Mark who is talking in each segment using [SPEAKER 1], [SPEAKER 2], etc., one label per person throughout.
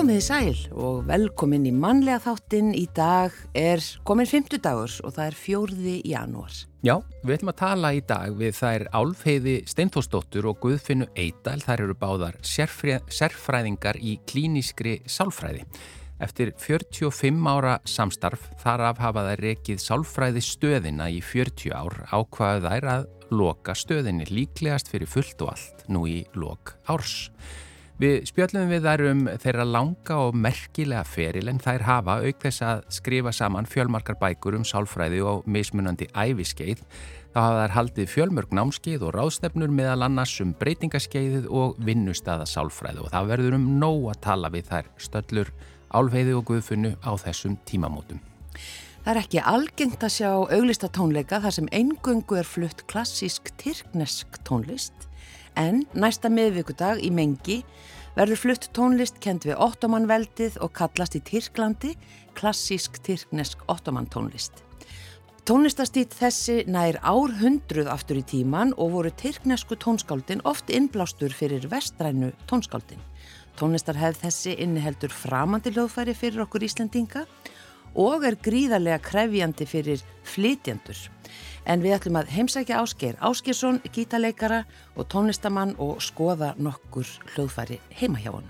[SPEAKER 1] Komiði sæl og velkomin í mannlega þáttinn. Í dag er komin 50 dagur og það er fjórði janúar.
[SPEAKER 2] Já, við ætlum að tala í dag við þær Álfheiði Steintósdóttur og Guðfinnu Eidal. Þær eru báðar sérfræðingar í klíniskri sálfræði. Eftir 45 ára samstarf þar af hafa þær rekið sálfræði stöðina í 40 ár ákvaðu þær að loka stöðinni líklegast fyrir fullt og allt nú í lok árs. Við spjöllum við þær um þeirra langa og merkilega feril en þær hafa auk þess að skrifa saman fjölmarkar bækur um sálfræði og mismunandi æfiskeið. Þá hafa þær haldið fjölmörg námskeið og ráðstefnur meðal annars um breytingaskeiðið og vinnustada sálfræði og það verður um nóg að tala við þær stöllur, álveiði og guðfunnu á þessum tímamótum.
[SPEAKER 1] Það er ekki algengt að sjá auglista tónleika þar sem eingöngu er flutt klassísk tyrknesk tónlist en næsta miðvíkudag í mengi verður flutt tónlist kend við ottomanveldið og kallast í Tyrklandi klassísk tyrknesk ottoman tónlist. Tónlistastýtt þessi nær árhundruð aftur í tíman og voru tyrknesku tónskáldin oft innblástur fyrir vestrænu tónskáldin. Tónlistarhefð þessi inniheldur framandi hljóðfæri fyrir okkur Íslendinga og er gríðarlega krefjandi fyrir flytjandur en við ætlum að heimsækja Ásker Áskersson, gítaleikara og tónlistamann og skoða nokkur hljóðfæri heima hjá hann.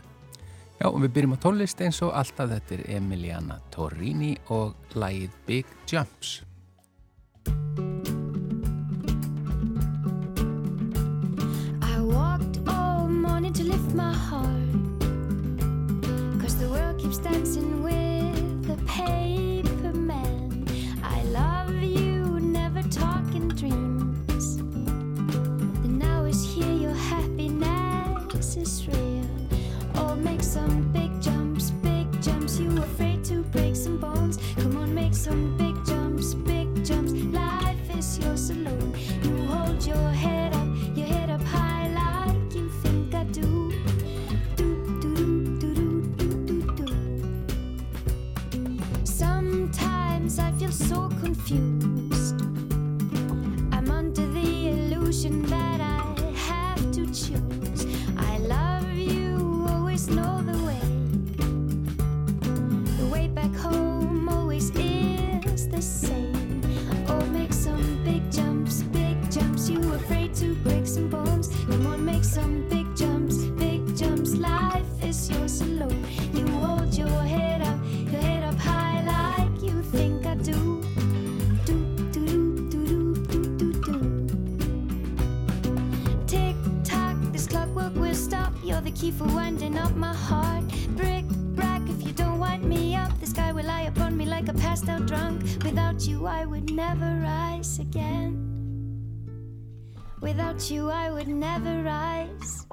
[SPEAKER 2] Já, og við byrjum á tónlist eins og alltaf þetta er Emiliana Torrini og lægið Big Jumps.
[SPEAKER 3] I walked all morning to lift my heart Cause the world keeps dancing with is real Oh, make some big jumps, big jumps. You afraid to break some bones? Come on, make some big jumps, big jumps. Life is yours alone You hold your head up, your head up high like you think I do Do, do, do, do, do, do, do. Sometimes I feel so confused. I'm under the illusion that I know the way the Without you, I would never rise again. Without you, I would never rise.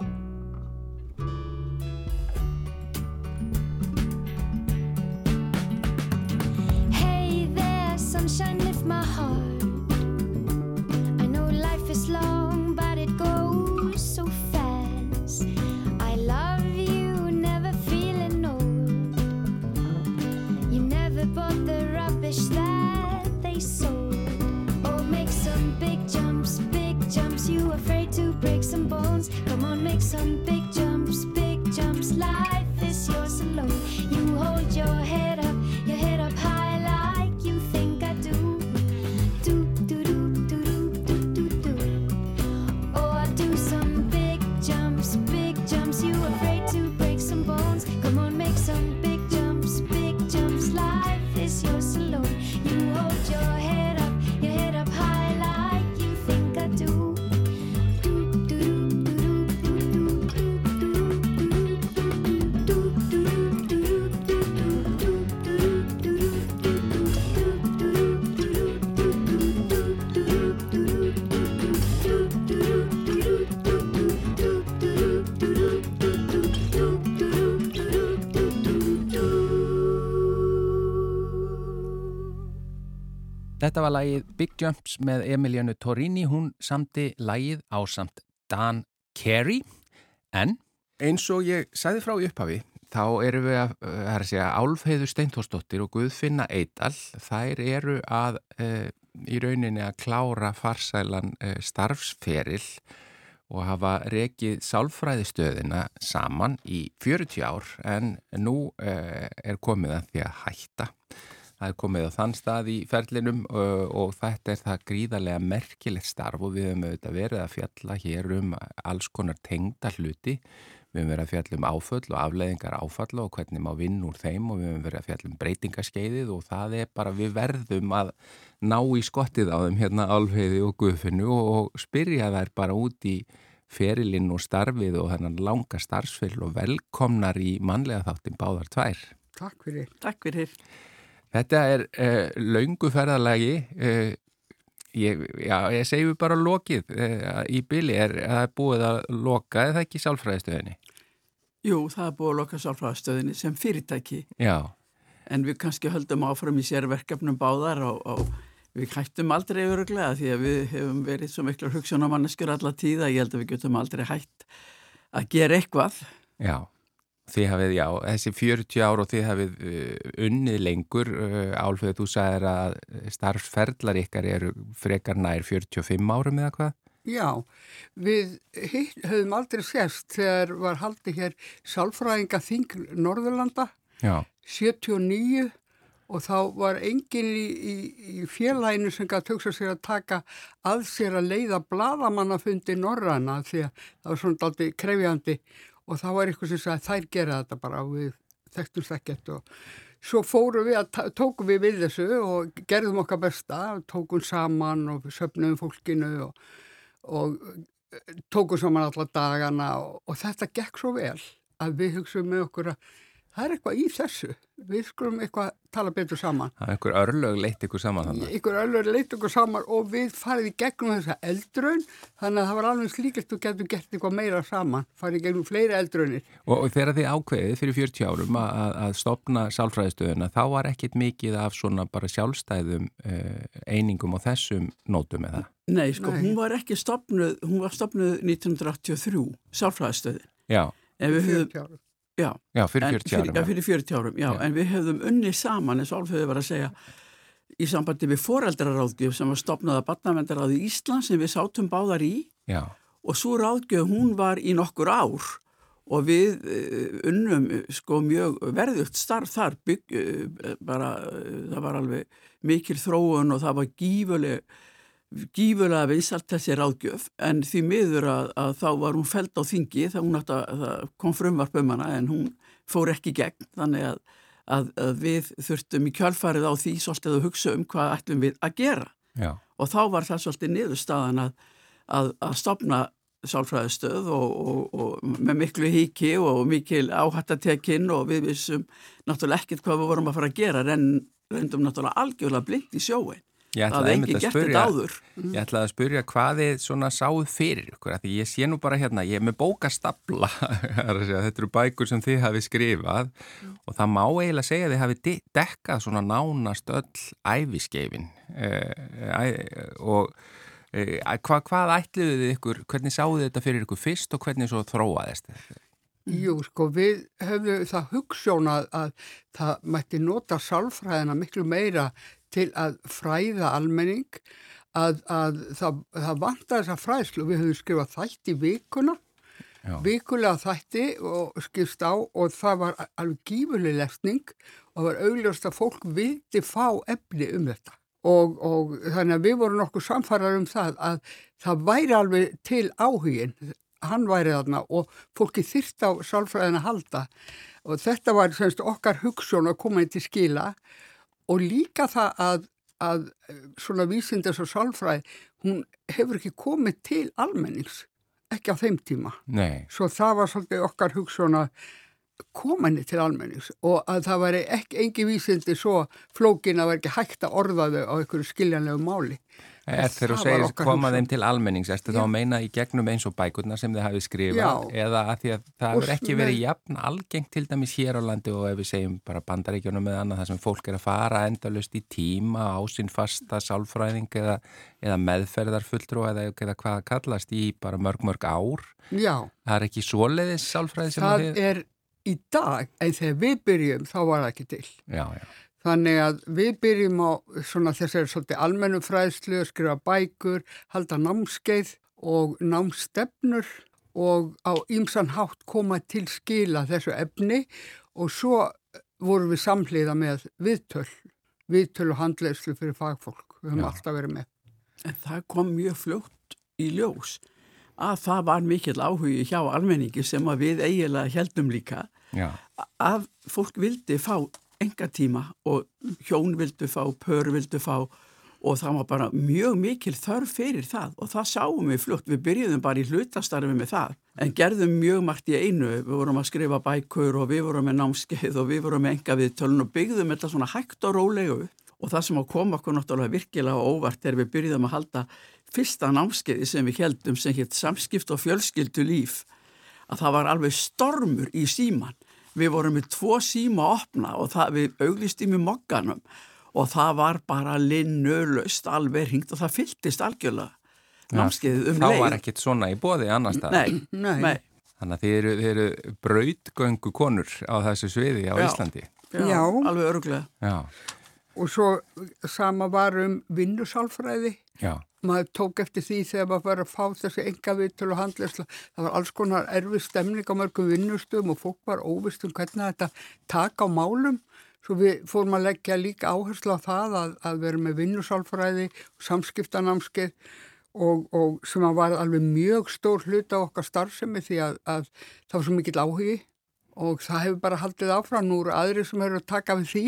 [SPEAKER 2] Þetta var lagið Big Jumps með Emilianu Torrini, hún samti lagið á samt Dan Carey. En eins og ég sagði frá í upphafi þá eru við að, það er að segja Álfheiður Steintórsdóttir og Guðfinna Eidal þær eru að e, í rauninni að klára farsælan e, starfsferil og hafa rekið sálfræðistöðina saman í 40 ár. En nú uh, er komið að því að hætta. Það er komið á þann stað í ferlinum uh, og þetta er það gríðarlega merkilegt starf og við höfum auðvitað verið að fjalla hér um alls konar tengda hluti. Við höfum verið að fjalla um áföll og afleðingar áfalla og hvernig má vinn úr þeim og við höfum verið að fjalla um breytingaskeiðið og það er bara við verðum að ná í skottið á þeim hérna alveiði og guðfinnu og spyrja þær bara út í ferilinn og starfið og hennan langa starfsfél og velkomnar í manlega þáttin báðar tvær.
[SPEAKER 4] Takk fyrir.
[SPEAKER 5] Takk fyrir.
[SPEAKER 2] Þetta er uh, laungu ferðarlagi, uh, ég, já, ég segjum bara lokið uh, í byli, er það búið að loka eða ekki sálfræðistöðinni?
[SPEAKER 5] Jú, það er búið að loka sálfræðistöðinni sem fyrirtæki.
[SPEAKER 2] Já.
[SPEAKER 5] En við kannski höldum áfram í sérverkefnum báðar og, og við hættum aldrei öruglega því að við hefum verið svo miklu hugsunamanneskur alla tíða. Ég held að við getum aldrei hætt að gera eitthvað.
[SPEAKER 2] Já. Þið hafið, já, þessi 40 ár og þið hafið uh, unnið lengur, uh, Álfið, þú sagðir að starfsferðlar ykkar eru frekar nær 45 árum eða hvað?
[SPEAKER 4] Já, við höfum aldrei sérst þegar var haldið hér sálfræðinga þing Norðurlanda,
[SPEAKER 2] já.
[SPEAKER 4] 79 og þá var enginn í, í, í félaginu sem gæti hugsa sér að taka að sér að leiða bladamannafundi Norræna því að það var svona aldrei krefjandi og þá var eitthvað sem sagði þær gera þetta bara og við þekktumst ekkert. Og svo fórum við að tókum við við þessu og gerðum okkar besta, tókum saman og söpnum fólkinu og, og tókum saman alla dagana og, og þetta gekk svo vel að við hugsaum með okkur að það er eitthvað í þessu, við skulum eitthvað tala betur saman.
[SPEAKER 2] Það er einhver örlög leitt ykkur saman þannig.
[SPEAKER 4] Einhver örlög leitt ykkur saman og við farið í gegnum þessa eldröun þannig að það var alveg slíkist og getur gert eitthvað meira saman, farið í gegnum fleiri eldröunir.
[SPEAKER 2] Og, og þegar þið ákveðið fyrir 40 árum að, að stopna sálfræðistöðuna þá var ekkit mikið af svona bara sjálfstæðum uh, einingum og þessum nótum eða?
[SPEAKER 5] Nei, sko, Nei. hún var ekki stopnuð, hún var stopnuð 1983, sálfræðistöðin.
[SPEAKER 2] Já.
[SPEAKER 5] En við höfum
[SPEAKER 2] Já, já fyrir 40
[SPEAKER 5] árum. Já, fyrir 40 árum, já, já. en við hefðum unni saman eins og alveg var að segja í sambandi við foreldraráðgjöf sem var stopnað að batnavendaráði Ísland sem við sátum báðar í
[SPEAKER 2] já.
[SPEAKER 5] og svo ráðgjöf hún var í nokkur ár og við uh, unnum sko mjög verðugt starf þar bygg, uh, bara, það var alveg mikil þróun og það var gífuleg gífulega vinsalt þessi ráðgjöf en því miður að, að þá var hún feld á þingi þá hún að kom frumvarp um hana en hún fór ekki gegn. Þannig að, að við þurftum í kjálfarið á því svolítið að hugsa um hvað ætlum við að gera.
[SPEAKER 2] Já.
[SPEAKER 5] og þá var það svolítið niðurstaðan að stopna sálfræðistöð og, og, og með miklu híki og mikil áhattatekinn og við vissum náttúrulega ekkert hvað við vorum að fara að gera en reyndum náttúrulega algjörlega blind í sjóin
[SPEAKER 2] Ég ætlaði að, að, spyrja, ég ætlaði að spyrja hvað þið svona sáð fyrir ykkur, því ég sé nú bara hérna, ég er með bókastabla, þetta eru bækur sem þið hafi skrifað mm. og það má eiginlega segja að þið hafi dekkað svona nánast öll æfiskeifin eh, og eh, hva, hvað ætliðu þið ykkur, hvernig sáðu þetta fyrir ykkur fyrst og hvernig svo þróaðist þetta?
[SPEAKER 4] Jú, sko, við höfum það hugssjónað að það mætti nota sálfræðina miklu meira til að fræða almenning að, að það, það vantar þessa fræðslu. Við höfum skrifað þætti vikuna, Já. vikulega þætti og skipst á og það var alveg gífurlega lesning og það var augljóst að fólk vildi fá efni um þetta. Og, og þannig að við vorum nokkuð samfarrar um það að það væri alveg til áhugin, hann væri þarna og fólki þyrst á sálfræðin að halda og þetta var semst okkar hugsun að koma inn til skila og líka það að, að svona vísindas og sálfræð, hún hefur ekki komið til almennings, ekki á þeim tíma.
[SPEAKER 2] Nei.
[SPEAKER 4] Svo það var svolítið okkar hugsun að koma henni til almennings og að það væri ekki engi vísindi svo flókin að vera ekki hægt að orða þau á einhverju skiljanlegu máli.
[SPEAKER 2] Er þegar þú segir koma þeim til almennings, erstu þá að meina í gegnum eins og bækurna sem þið hafið skrifað Já. eða að því að það hefur ekki verið jafn algengt til dæmis hér á landi og ef við segjum bara bandaríkjónum eða annað þar sem fólk er að fara endalust í tíma á sinn fasta sálfræðing eða, eða meðferðarfulltrú eða, eða hvað kallast í bara mörg mörg ár.
[SPEAKER 4] Já.
[SPEAKER 2] Það er ekki svoleiðis sálfræði sem
[SPEAKER 4] það þið... er í dag, en þegar við byrjum þá var það ekki til.
[SPEAKER 2] Já, já.
[SPEAKER 4] Þannig að við byrjum á svona þessari svolítið almennu fræðslu, skrifa bækur, halda námskeið og námstefnur og á ýmsan hátt koma til skila þessu efni og svo vorum við samhliða með viðtöl, viðtöl og handleyslu fyrir fagfólk. Við höfum
[SPEAKER 2] Já.
[SPEAKER 4] alltaf verið með.
[SPEAKER 5] En það kom mjög fljótt í ljós að það var mikill áhugi hjá almenningi sem að við eiginlega heldum líka
[SPEAKER 2] Já,
[SPEAKER 5] að fólk vildi fá enga tíma og hjón vildu fá, pör vildu fá og það var bara mjög mikil þörf fyrir það og það sáum við fljótt, við byrjuðum bara í hlutastarfi með það en gerðum mjög margt í einu, við vorum að skrifa bækur og við vorum með námskeið og við vorum með enga við tölun og byggðum þetta svona hægt og rólegu og það sem að koma okkur náttúrulega virkilega óvart er við byrjuðum að halda fyrsta námskeiði sem við heldum sem hétt samskipt og fjölskyldu líf að það var alveg stormur í síman við vorum með tvo síma að opna og það, við auglistum í mokkanum og það var bara linnulöst alveg hringt og það fylltist algjörlega námskeiðið um
[SPEAKER 2] þá
[SPEAKER 5] leið
[SPEAKER 2] var ekkit svona í bóði annars það.
[SPEAKER 5] Nei,
[SPEAKER 4] Nei.
[SPEAKER 5] nei,
[SPEAKER 2] Þannig að þið eru, þið eru brautgöngu konur á þessu sviði á
[SPEAKER 5] Já.
[SPEAKER 2] Íslandi.
[SPEAKER 5] já,
[SPEAKER 4] Já.
[SPEAKER 5] alveg öruglega
[SPEAKER 2] Já,
[SPEAKER 4] Og svo sama var um vinnusálfræði.
[SPEAKER 2] já,
[SPEAKER 4] Maður tók eftir því þegar maður var að fá þessi enga viðtöl og handleysla. Það var alls konar erfið stemning á mörgum vinnustöðum og fólk var óvist um hvernig þetta taka á málum. Svo við fórum að leggja líka áherslu á það að, að vera með vinnusálfræði, samskiptanámskeið og, og sem að var alveg mjög stór hlut á okkar starfsemi því að, að það var svo mikill áhugi og það hefur bara haldið áfram nú eru aðri sem eru að taka við því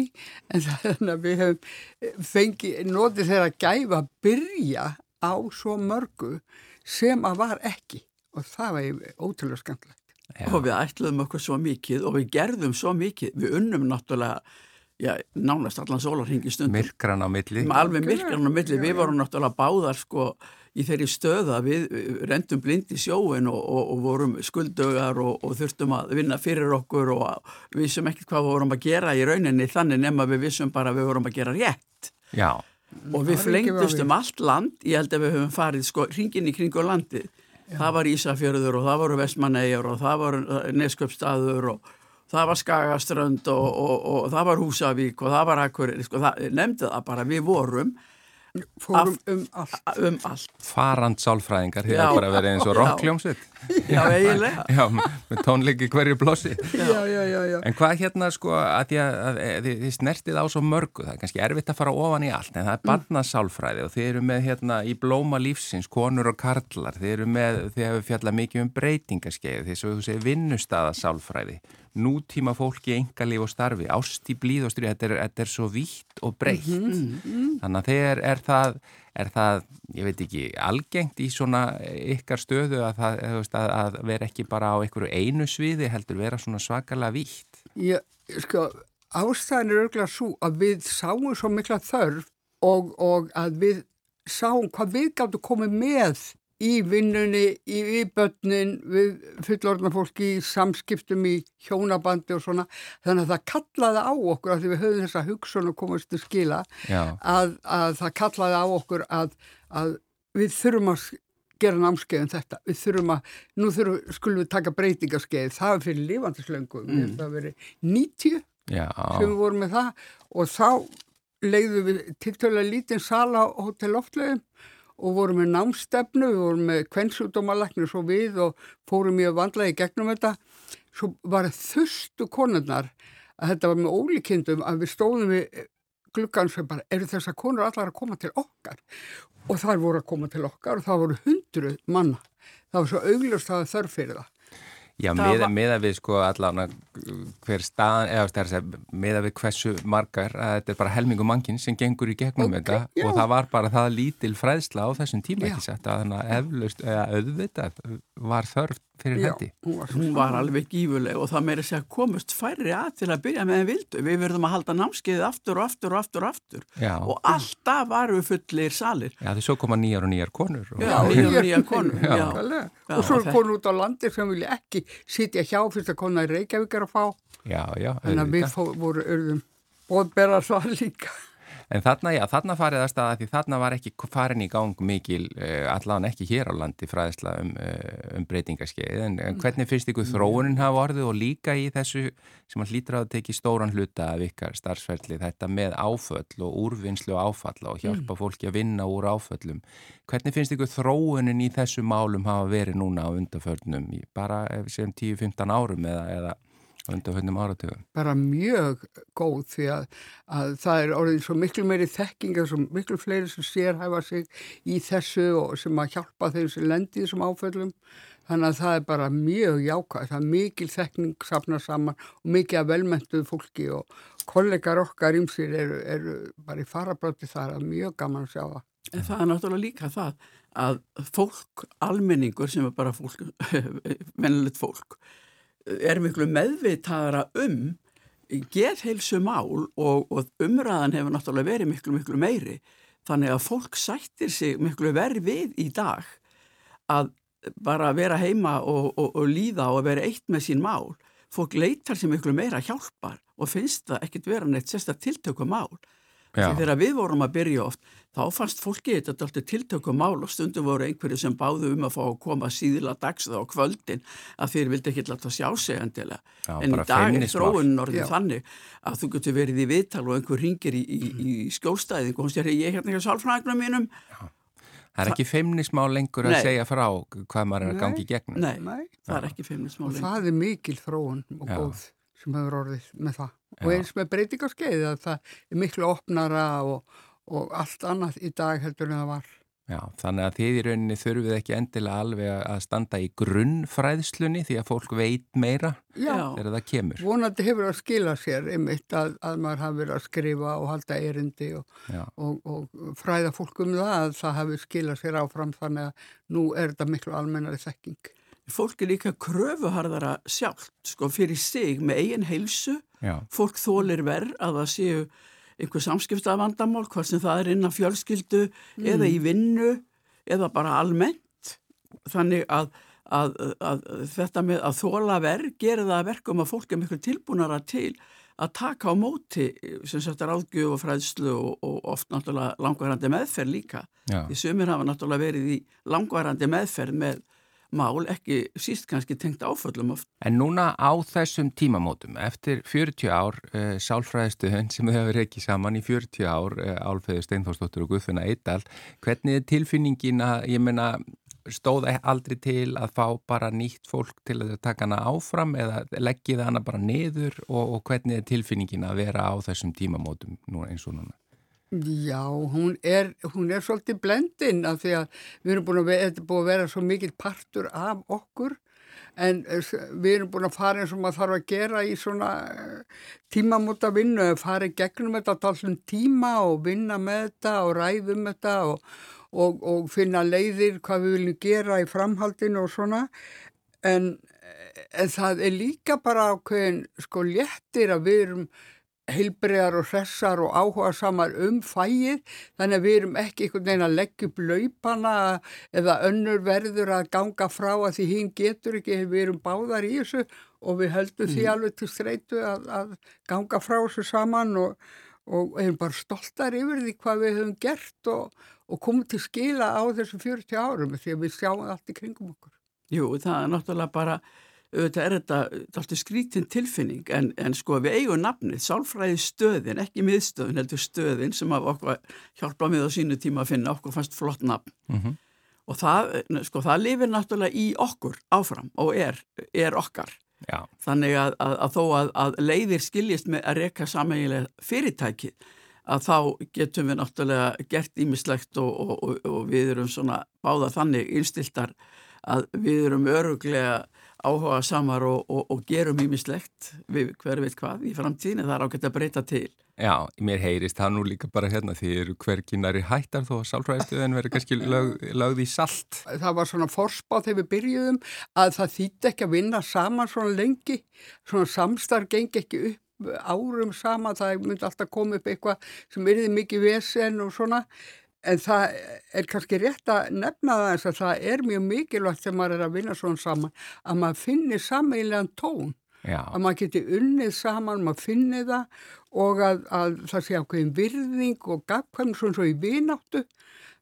[SPEAKER 4] en þannig að við hefum fengið, notið þeirra gæfa að byrja á svo mörgu sem að var ekki. Og það var ótrúlega skemmtilegt.
[SPEAKER 2] já.
[SPEAKER 5] og við ætluðum okkur svo mikið og við gerðum svo mikið, við unnum náttúrulega já, nánast allan sólarhingi stundum.
[SPEAKER 2] Myrkran á milli.
[SPEAKER 5] alveg myrkran á milli, við vorum náttúrulega báðar sko í þeirri stöða við við rendum blind í sjóin og, og, og vorum skuldögar og, og þurftum að vinna fyrir okkur og við vissum ekkert hvað við vorum að gera í rauninni þannig nema við vissum bara að við vorum að gera rétt.
[SPEAKER 2] Já,
[SPEAKER 5] og við
[SPEAKER 4] Það er ekki
[SPEAKER 5] flengdust
[SPEAKER 4] vafi.
[SPEAKER 5] um allt land, ég held að við höfum farið sko hringin í kringu landið það var Ísafjörður og það voru Vestmannegjur og það var Nesköpstaður og það var Skagaströnd og, og, og það var Húsavík og það var Akureyri, sko, það, nefndi það bara, við vorum
[SPEAKER 4] Fórum
[SPEAKER 5] Af-
[SPEAKER 4] um allt.
[SPEAKER 5] um allt,
[SPEAKER 2] farand sálfræðingar,
[SPEAKER 5] Já.
[SPEAKER 2] hefur bara verið eins og
[SPEAKER 5] Já. Já eiginlega
[SPEAKER 2] Já, með tónleiki hverju blósi.
[SPEAKER 4] Já, já, já, já.
[SPEAKER 2] En hvað hérna sko að því að, að, að þið, þið snertið á svo mörgu, það er kannski erfitt að fara ofan í allt, en það er barnasálfræði og þið eru með hérna í blóma lífsins, konur og karlar, þið eru með, þið hefur fjallað mikið um breytingaskeið, þið svo þú segir vinnustada nútíma fólki, engalíf og starfi, ást í blíð og stríð, þetta er, þetta er svo vítt og breytt. Þannig að þeir er það, er það, ég veit ekki, algengt í svona ykkar stöðu að, það, veist, að, að vera ekki bara á einhverju einu sviði, heldur vera svona svakalega vítt.
[SPEAKER 4] Ég, sko, ástæðan er örgulega svo að við sáum svo mikla þörf og, og að við sáum hvað við gáttu komið með í vinnunni, í, börnin, við fullorðna fólki í samskiptum í hjónabandi og svona. Þannig að það kallaði á okkur, af því við höfum þessa hugsun og komast til skila, að, að það kallaði á okkur að, að við þurfum að gera námskeið um þetta. Við þurfum að, nú þurfum, skulum við taka breytingaskeið, það er fyrir lifandislöngu, mm. það verið 90
[SPEAKER 2] já,
[SPEAKER 4] sem við vorum með það og þá leiðum við tiltölulega lítinn sala á Hotel Loftlegum og vorum með námstefnu, við vorum með kvennsjúdómalaknir svo við og fórum mjög vandlega í gegnum þetta. Svo var þustu konurnar að þetta var með ólíkindum að við stóðum við gluggan sem bara, eru þessar konur allar að koma til okkar? Og þær voru að koma til okkar og það voru hundruð manna. Það var svo augljóst að það þörf fyrir það.
[SPEAKER 2] Já
[SPEAKER 5] var-
[SPEAKER 2] meða við sko allan að hver staðan, eða veist, meða við hversu margar, að þetta er bara helmingu mannkinn sem gengur í gegnum
[SPEAKER 4] Ok,
[SPEAKER 2] þetta
[SPEAKER 4] já.
[SPEAKER 2] og það var bara það lítil fræðsla á þessum tíma
[SPEAKER 4] Já.
[SPEAKER 2] ekki sett að þannig að eflaust, eða auðvitað var þörf fyrir
[SPEAKER 4] Já,
[SPEAKER 2] hendi.
[SPEAKER 4] hún var
[SPEAKER 5] hún var alveg gífuleg og það meira segja komust færri að til að byrja með en vildu við verðum að halda námskeiðið aftur og aftur og aftur og aftur
[SPEAKER 2] Já.
[SPEAKER 5] og alltaf varum við fullir salir
[SPEAKER 2] Já, því svo koma nýjar og nýjar konur. Og,
[SPEAKER 5] Já, nýjar og nýjar konur
[SPEAKER 2] Já.
[SPEAKER 5] já.
[SPEAKER 4] Nákvæmlega.
[SPEAKER 5] Já,
[SPEAKER 4] og svo er konur út á landi sem vilja ekki sitja hjá fyrst að kona í Reykjavík er að fá
[SPEAKER 2] já, já,
[SPEAKER 4] þannig að við
[SPEAKER 2] auðvitað.
[SPEAKER 4] fó, voru örðum og bera það líka
[SPEAKER 2] En þarna, já, þarna farið að staða því þarna var ekki farin í gang mikil, uh, allan ekki hér á landi fræðisla um, uh, um breytingaskeið, en, en hvernig finnst ykkur þróunin hafa orðið og líka í þessu sem að hlýtra að teki stóran hluta af ykkar starfsferðli, þetta með áföll og úrvinnslu og áfalla og hjálpa mm. fólki að vinna úr áföllum. Hvernig finnst ykkur þróunin í þessu málum hafa verið núna á undaförnum, bara sem 10-15 árum eða, eða?
[SPEAKER 4] Bara mjög góð því að, að það er orðið svo miklu meiri þekking og svo miklu fleiri sem sérhæfa sig í þessu og sem að hjálpa þeim sem lendir þessum áföllum. Þannig að það er bara mjög jákvæð það er mikil þekking safna saman og mikið að velmentuð fólki og kollegar okkar ímsir eru, eru bara í farabráti þar. Að mjög gaman að sjá það.
[SPEAKER 5] En það er náttúrulega líka það að fólk, almenningur sem er bara fólk, vennilegt fólk er miklu meðvitaðara um geðheilsu mál og, og umræðan hefur náttúrulega verið miklu, miklu meiri. Þannig að fólk sættir sig miklu verið við í dag að bara vera heima og, og, og líða og vera eitt með sín mál. Fólk leitar sér miklu meira hjálpar og finnst það ekkit vera neitt sérstaklega tiltökum mál. Þegar við vorum að byrja oft, þá fannst fólki þetta alltaf tiltökum mál og stundum voru einhverju sem báðu um að fá að koma síðila dags þá kvöldin að þeir vildi ekki alltaf sjá sig endilega. Já, en í dag er þróunin orðin þannig að þú getur verið í viðtal og einhver ringir í, í, í skjólstæðing og hún sér ég er hérna ekki á sálfræðingunum mínum. Já.
[SPEAKER 2] Það er ekki feimnismál lengur að nei. segja frá hvað maður er að gangi í gegnum.
[SPEAKER 5] Nei, nei það er ekki feimnismál lengur.
[SPEAKER 4] Og það er mikil þróun og góð sem hefur orðið með það og eins með breytingarskeið að það er miklu opnara og, og allt annað í dag heldur en það var.
[SPEAKER 2] Já, þannig að þið í rauninni þurfið ekki endilega alveg að standa í grunnfræðslunni því að fólk veit meira Já, þegar það kemur.
[SPEAKER 4] Vonandi hefur að skila sér einmitt að, að maður hafi verið að skrifa og halda erindi og, og, og fræða fólk um það að það hafi skilað sér áfram þannig að nú er þetta miklu almennari þekking.
[SPEAKER 5] Fólk er líka kröfuharðara sjálft sko fyrir sig með eigin heilsu Já. Fólk þólir verð að það séu einhver samskiptavandamál, hvað sem það er innan fjölskyldu mm. eða í vinnu eða bara almennt. Þannig að, að, að þetta með að þóla verð gerir það verkum að fólk er miklu tilbúnara til að taka á móti sem sagt ráðgjöf og fræðslu og, og oft náttúrulega langvarandi meðferð líka. Já. Því sumir hafa náttúrulega verið í langvarandi meðferð með mál, ekki síst kannski tengt áföllum oft.
[SPEAKER 2] En núna á þessum tímamótum, eftir 40 ár uh, sálfræðistuðun sem þau hefur ekki saman í 40 ár, uh, Álfeður Steinforsdóttur og Guðfinna Eidal, hvernig er tilfinningin að, ég menna, stóð aldrei til að fá bara nýtt fólk til að taka hana áfram eða leggið hana bara niður og, og hvernig er tilfinningin að vera á þessum tímamótum eins og núna?
[SPEAKER 4] Já, hún er, hún er svolítið blendinn af því að við erum búin að, vera, búin að vera svo mikill partur af okkur. En eh, við erum búin að fara eins og maður þarf að gera í svona eh, tímamóta vinnu, fara í gegnum þetta allum tíma og vinna með þetta og ræðum þetta og, og, og finna leiðir hvað við viljum gera í framhaldinu og svona. En, en það er líka bara ákveðin sko léttir að við erum heilbreyðar og hressar og áhuga samar um fæið þannig að við erum ekki einhvern veginn að leggja upp laupana eða önnur verður að ganga frá að því hinn getur ekki, við erum báðar í þessu og við höldum mm. því alveg til streitu að, að ganga frá þessu saman og, og erum bara stoltar yfir því hvað við höfum gert og, og komum til skila á þessu 40 árum því að við sjáum allt í kringum okkur.
[SPEAKER 5] Jú, það er náttúrulega bara auðvitað er þetta alltaf skrítin tilfinning en, en sko við eigum nafnið sálfræði stöðin, ekki miðstöðin heldur stöðin sem hafa okkur hjálpað með á sínu tíma að finna okkur fannst flott nafn mm -hmm. og það, sko, það lifir náttúrulega í okkur áfram og er, er okkar Já. þannig að, að, að þó að, að leiðir skiljist með að reyka sameigilega fyrirtæki að þá getum við náttúrulega gert ímislegt og, og, og, og við erum svona báða þannig einstiltar að við erum öruglega áhuga samar og, og, og gerum ímislegt við hver veit hvað í framtíðinu það er ágætt að breyta til.
[SPEAKER 2] Já, mér heyrist það nú líka bara hérna því eru hverginari hættar þó að sálfræðistuðin verður kannski lög, lögð í salt.
[SPEAKER 4] Það var svona forspáð þegar við byrjuðum að það þýtti ekki að vinna saman svona lengi. Svona samstarf gengi ekki upp árum sama, það myndi alltaf koma upp eitthvað sem erði mikið vesen og svona En það er kannski rétt að nefna það eins að það er mjög mikilvægt þegar maður er að vinna svona saman að maður finnir sameigilegan tón
[SPEAKER 2] Já.
[SPEAKER 4] að maður geti unnið saman, maður finni það og að, að það sé ákveðin virðing og gagkvæm svona svo í vináttu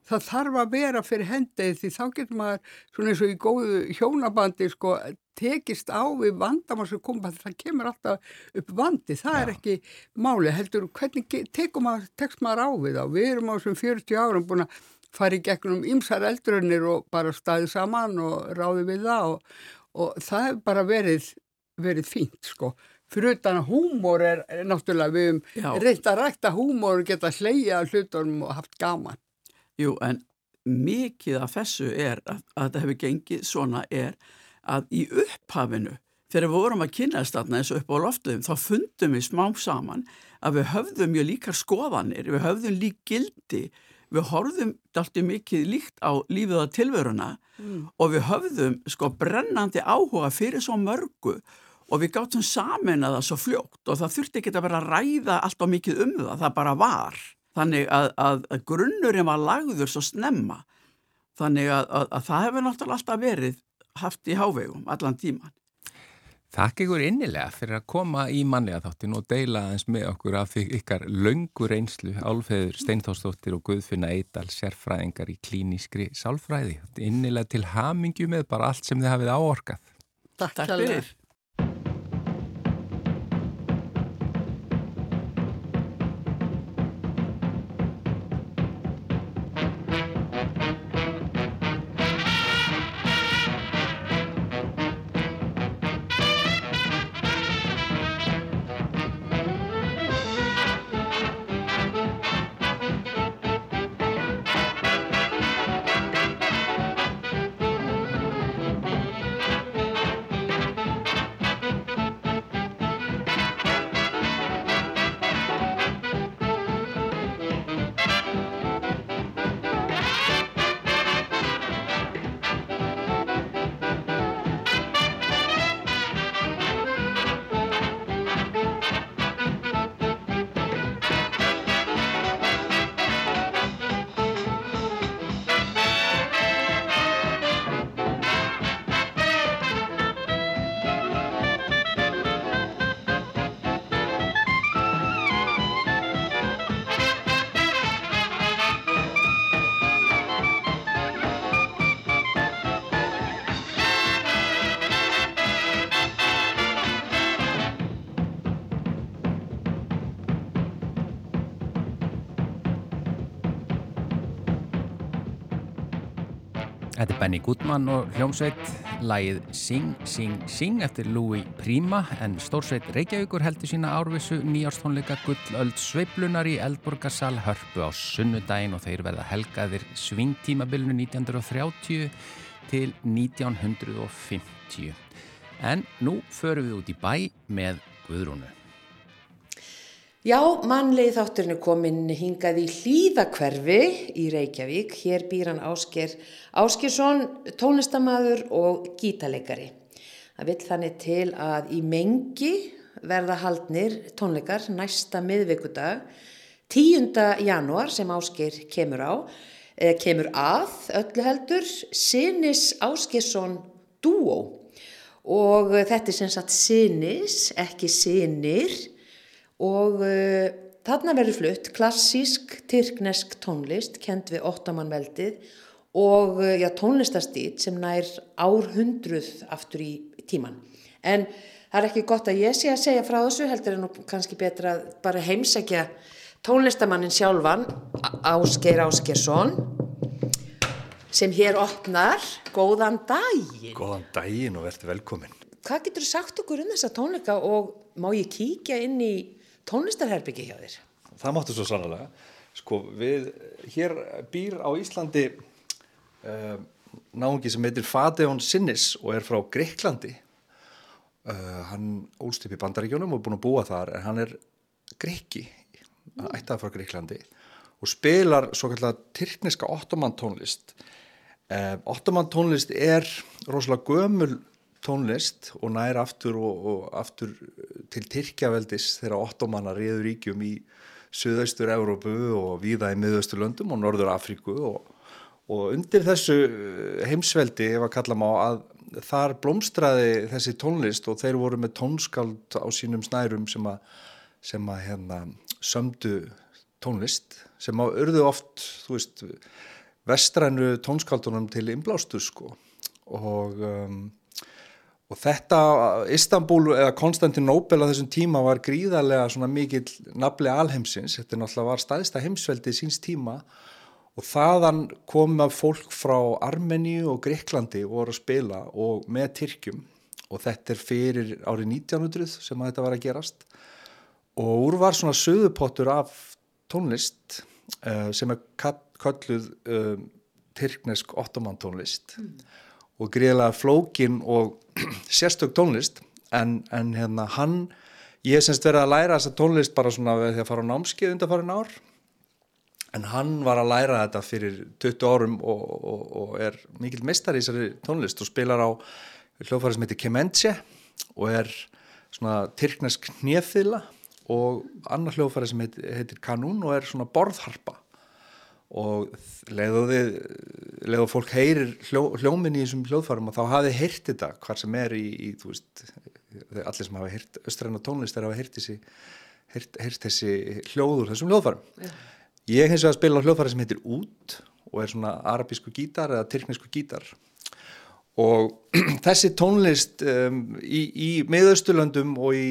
[SPEAKER 4] það þarf að vera fyrir hendið því þá getur maður svona eins og í góðu hjónabandi sko tekist á við vandamál sem koma það kemur alltaf upp vandi það er ekki máli heldur hvernig tekur maður, tekst maður á við þá? Við erum á þessum 40 árum búin að fara í gegnum ymsar eldrunir og bara staðið saman og ráði við það og, og það hefur bara verið verið fínt sko. Fyrir utan að húmor er, náttúrulega við
[SPEAKER 5] Já.
[SPEAKER 4] höfum reynt að rækta húmor og geta hleyja hlutunum og haft gaman
[SPEAKER 5] Jú, en mikið af þessu er að, að þetta hefur gengið svona er að í upphafinu þegar við vorum að kynast þarna eins og upp á loftuðum þá fundum við smá saman að við höfðum mjög líkar skoðanir, við höfðum lík gildi, við horfðum dalti mikið líkt á lífið og tilveruna og við höfðum sko brennandi áhuga fyrir svo mörgu og við gáttum samin að það svo fljókt og það þurfti ekki að vera að ræða allt og mikið um það, það bara var. Þannig að, að, að grunnurinn var lagður svo snemma. Þannig að, að, að það hefur náttúrulega alltaf verið haft í hávegum allan tíman.
[SPEAKER 2] Takk ykkur innilega fyrir að koma í manniða þáttin og deila aðeins með okkur af ykkar löngu reynslu Álfeður Steintórsdóttir og Guðfinna Eidal sérfræðingar í klínískri sálfræði. Innilega til hamingju með bara allt sem þið hafið áorkað.
[SPEAKER 4] Takk,
[SPEAKER 5] Takk fyrir.
[SPEAKER 2] Þetta er Benny Goodman og hljómsveit, lagið Sing, Sing, Sing eftir Louis Prima en stórsveit Reykjavíkur heldur sína árvissu nýjárstónleika Gullöld Sveiplunar í Eldborgarsal hörpu á sunnudaginn og þeir verða helgaðir svingtímabilnu 1930 til 1950. En nú förum við út í bæ með Guðrúnu.
[SPEAKER 1] Já, mannlegi þátturinn er komin hingað í hlýðakverfi í Reykjavík. Hér býr hann Ásker Áskersson, tónlistamæður og gítaleikari. Það vill þannig til að í mengi verða haldnir tónleikar næsta miðvikudag 10. janúar sem Ásker kemur á, eh, kemur að öllu heldur, Sinis Áskersson Duo og þetta er sem sagt Sinis, ekki Sinir og uh, þarna verður flutt klassísk tyrknesk tónlist kend við ottomanveldið og uh, já, tónlistastýt sem nær árhundruð aftur í tíman. En það er ekki gott að ég sé að segja frá þessu, heldur en kannski betra að bara heimsækja tónlistamannin sjálfan, Ásgeir Ásgeirsson, sem hér opnar. Góðan daginn!
[SPEAKER 6] Góðan daginn og verður velkomin.
[SPEAKER 1] Hvað getur þú sagt okkur um þessa tónleika og má ég kíkja inn í tónlistarherbyggi hjá þér?
[SPEAKER 6] Það máttu svo sannlega. Sko, við, hér býr á Íslandi uh, náungi sem heitir Fadeon Sinnis og er frá Greiklandi. Uh, hann ólst upp í Bandaríkjónum og er búin að búa þar en hann er greiki, ættað frá Greiklandi og spilar svo kallar tyrkneska ottoman tónlist. Uh, ottoman tónlist er rosalega gömul tónlist og nær aftur og, og aftur til Tyrkjaveldis þegar ottomana reyður ríkjum í Suðaustur Európu og víða í miðaustur löndum og Norður Afríku og, og undir þessu heimsveldi ef að kalla má að þar blómstraði þessi tónlist og þeir voru með tónskald á sínum snærum sem að, sem að hérna, sömdu tónlist sem að urðu oft, þú veist, vestrænu tónskaldunum til inblástu sko. Og, um, og þetta, Istanbul eða Konstantinopel á þessum tíma var gríðarlega svona mikill nafli alheimsins, þetta náttúrulega var staðista heimsveldi síns tíma. Og þaðan kom að fólk frá Armeníu og Greiklandi voru að spila og með Tyrkjum. Og þetta er fyrir árið 1900 sem að þetta var að gerast. Og úr var svona söðupottur af tónlist uh, sem er kölluð uh, tyrknesk ottoman tónlist. Mm. Og greiðlega flókin og sérstök tónlist. En, en hérna hann, ég semst verið að læra þessa tónlist bara svona þegar ég fara á námskeið undan farin ár. En hann var að læra þetta fyrir 20 árum og, og, og er mikil mistar í þessari tónlist og spilar á hljóðfæri sem heitir Kementsje og er svona tyrknesk hnjöfðila og annar hljóðfæri sem heitir, heitir Kanún og er svona borðharpa og leiðu leið fólk heyrir hljó, hljóminni í þessum hljóðfærum og þá hafi heyrt þetta hvað sem er í, í veist allir sem hafa heyrt östræna tónlist er að hafa heyrt þessi, heyrt, heyrt þessi hljóður þessum hljóðfærum yeah. ég hins vegar spila á hljóðfæri sem heitir Út og er svona arabísku gítar eða tyrknesku gítar og þessi tónlist um, í, í miðausturlöndum og í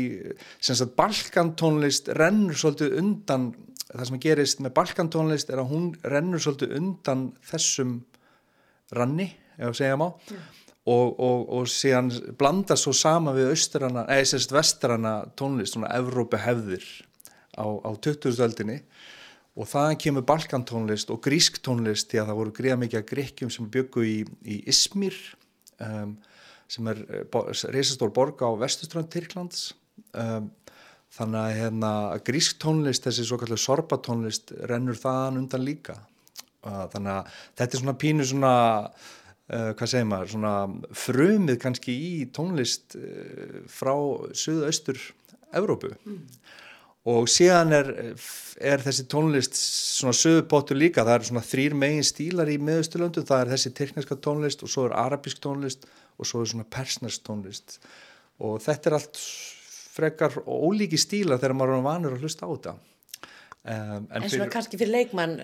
[SPEAKER 6] sagt, balkantónlist rennur svolítið undan það sem gerist með balkantónlist er að hún rennur svolítið undan þessum ranni, ef að segja má. Yeah. og, og, og síðan blanda svo sama við austrana, eða sérst vestrana tónlist, svona Evrópi hefðir á, á 2000-öldinni og það kemur balkantónlist og grísk tónlist því að það voru greiða mikið að gríkjum sem byggu í, í Ismir um, sem er reysastór borg á vestuströnd Tyrklands. Um, þannig að hérna, grísk tónlist, þessi svo kallu sorbatónlist rennur þaðan undan líka. Þannig að þetta er svona pínu svona uh, hvað segir maður, svona frumið kannski í tónlist uh, frá söðu-austur Evrópu. Mm. og síðan er, er þessi tónlist svona söðupottur líka, það er svona þrýr megin stílar í miðausturlöndu, það er þessi tekniska tónlist og svo er arabísk tónlist og svo er svona persners tónlist. Og þetta er allt frekar ólíki stíla þegar maður er vanur að hlusta á þetta.
[SPEAKER 1] Um, En, en svona fyrir... kannski fyrir leikmann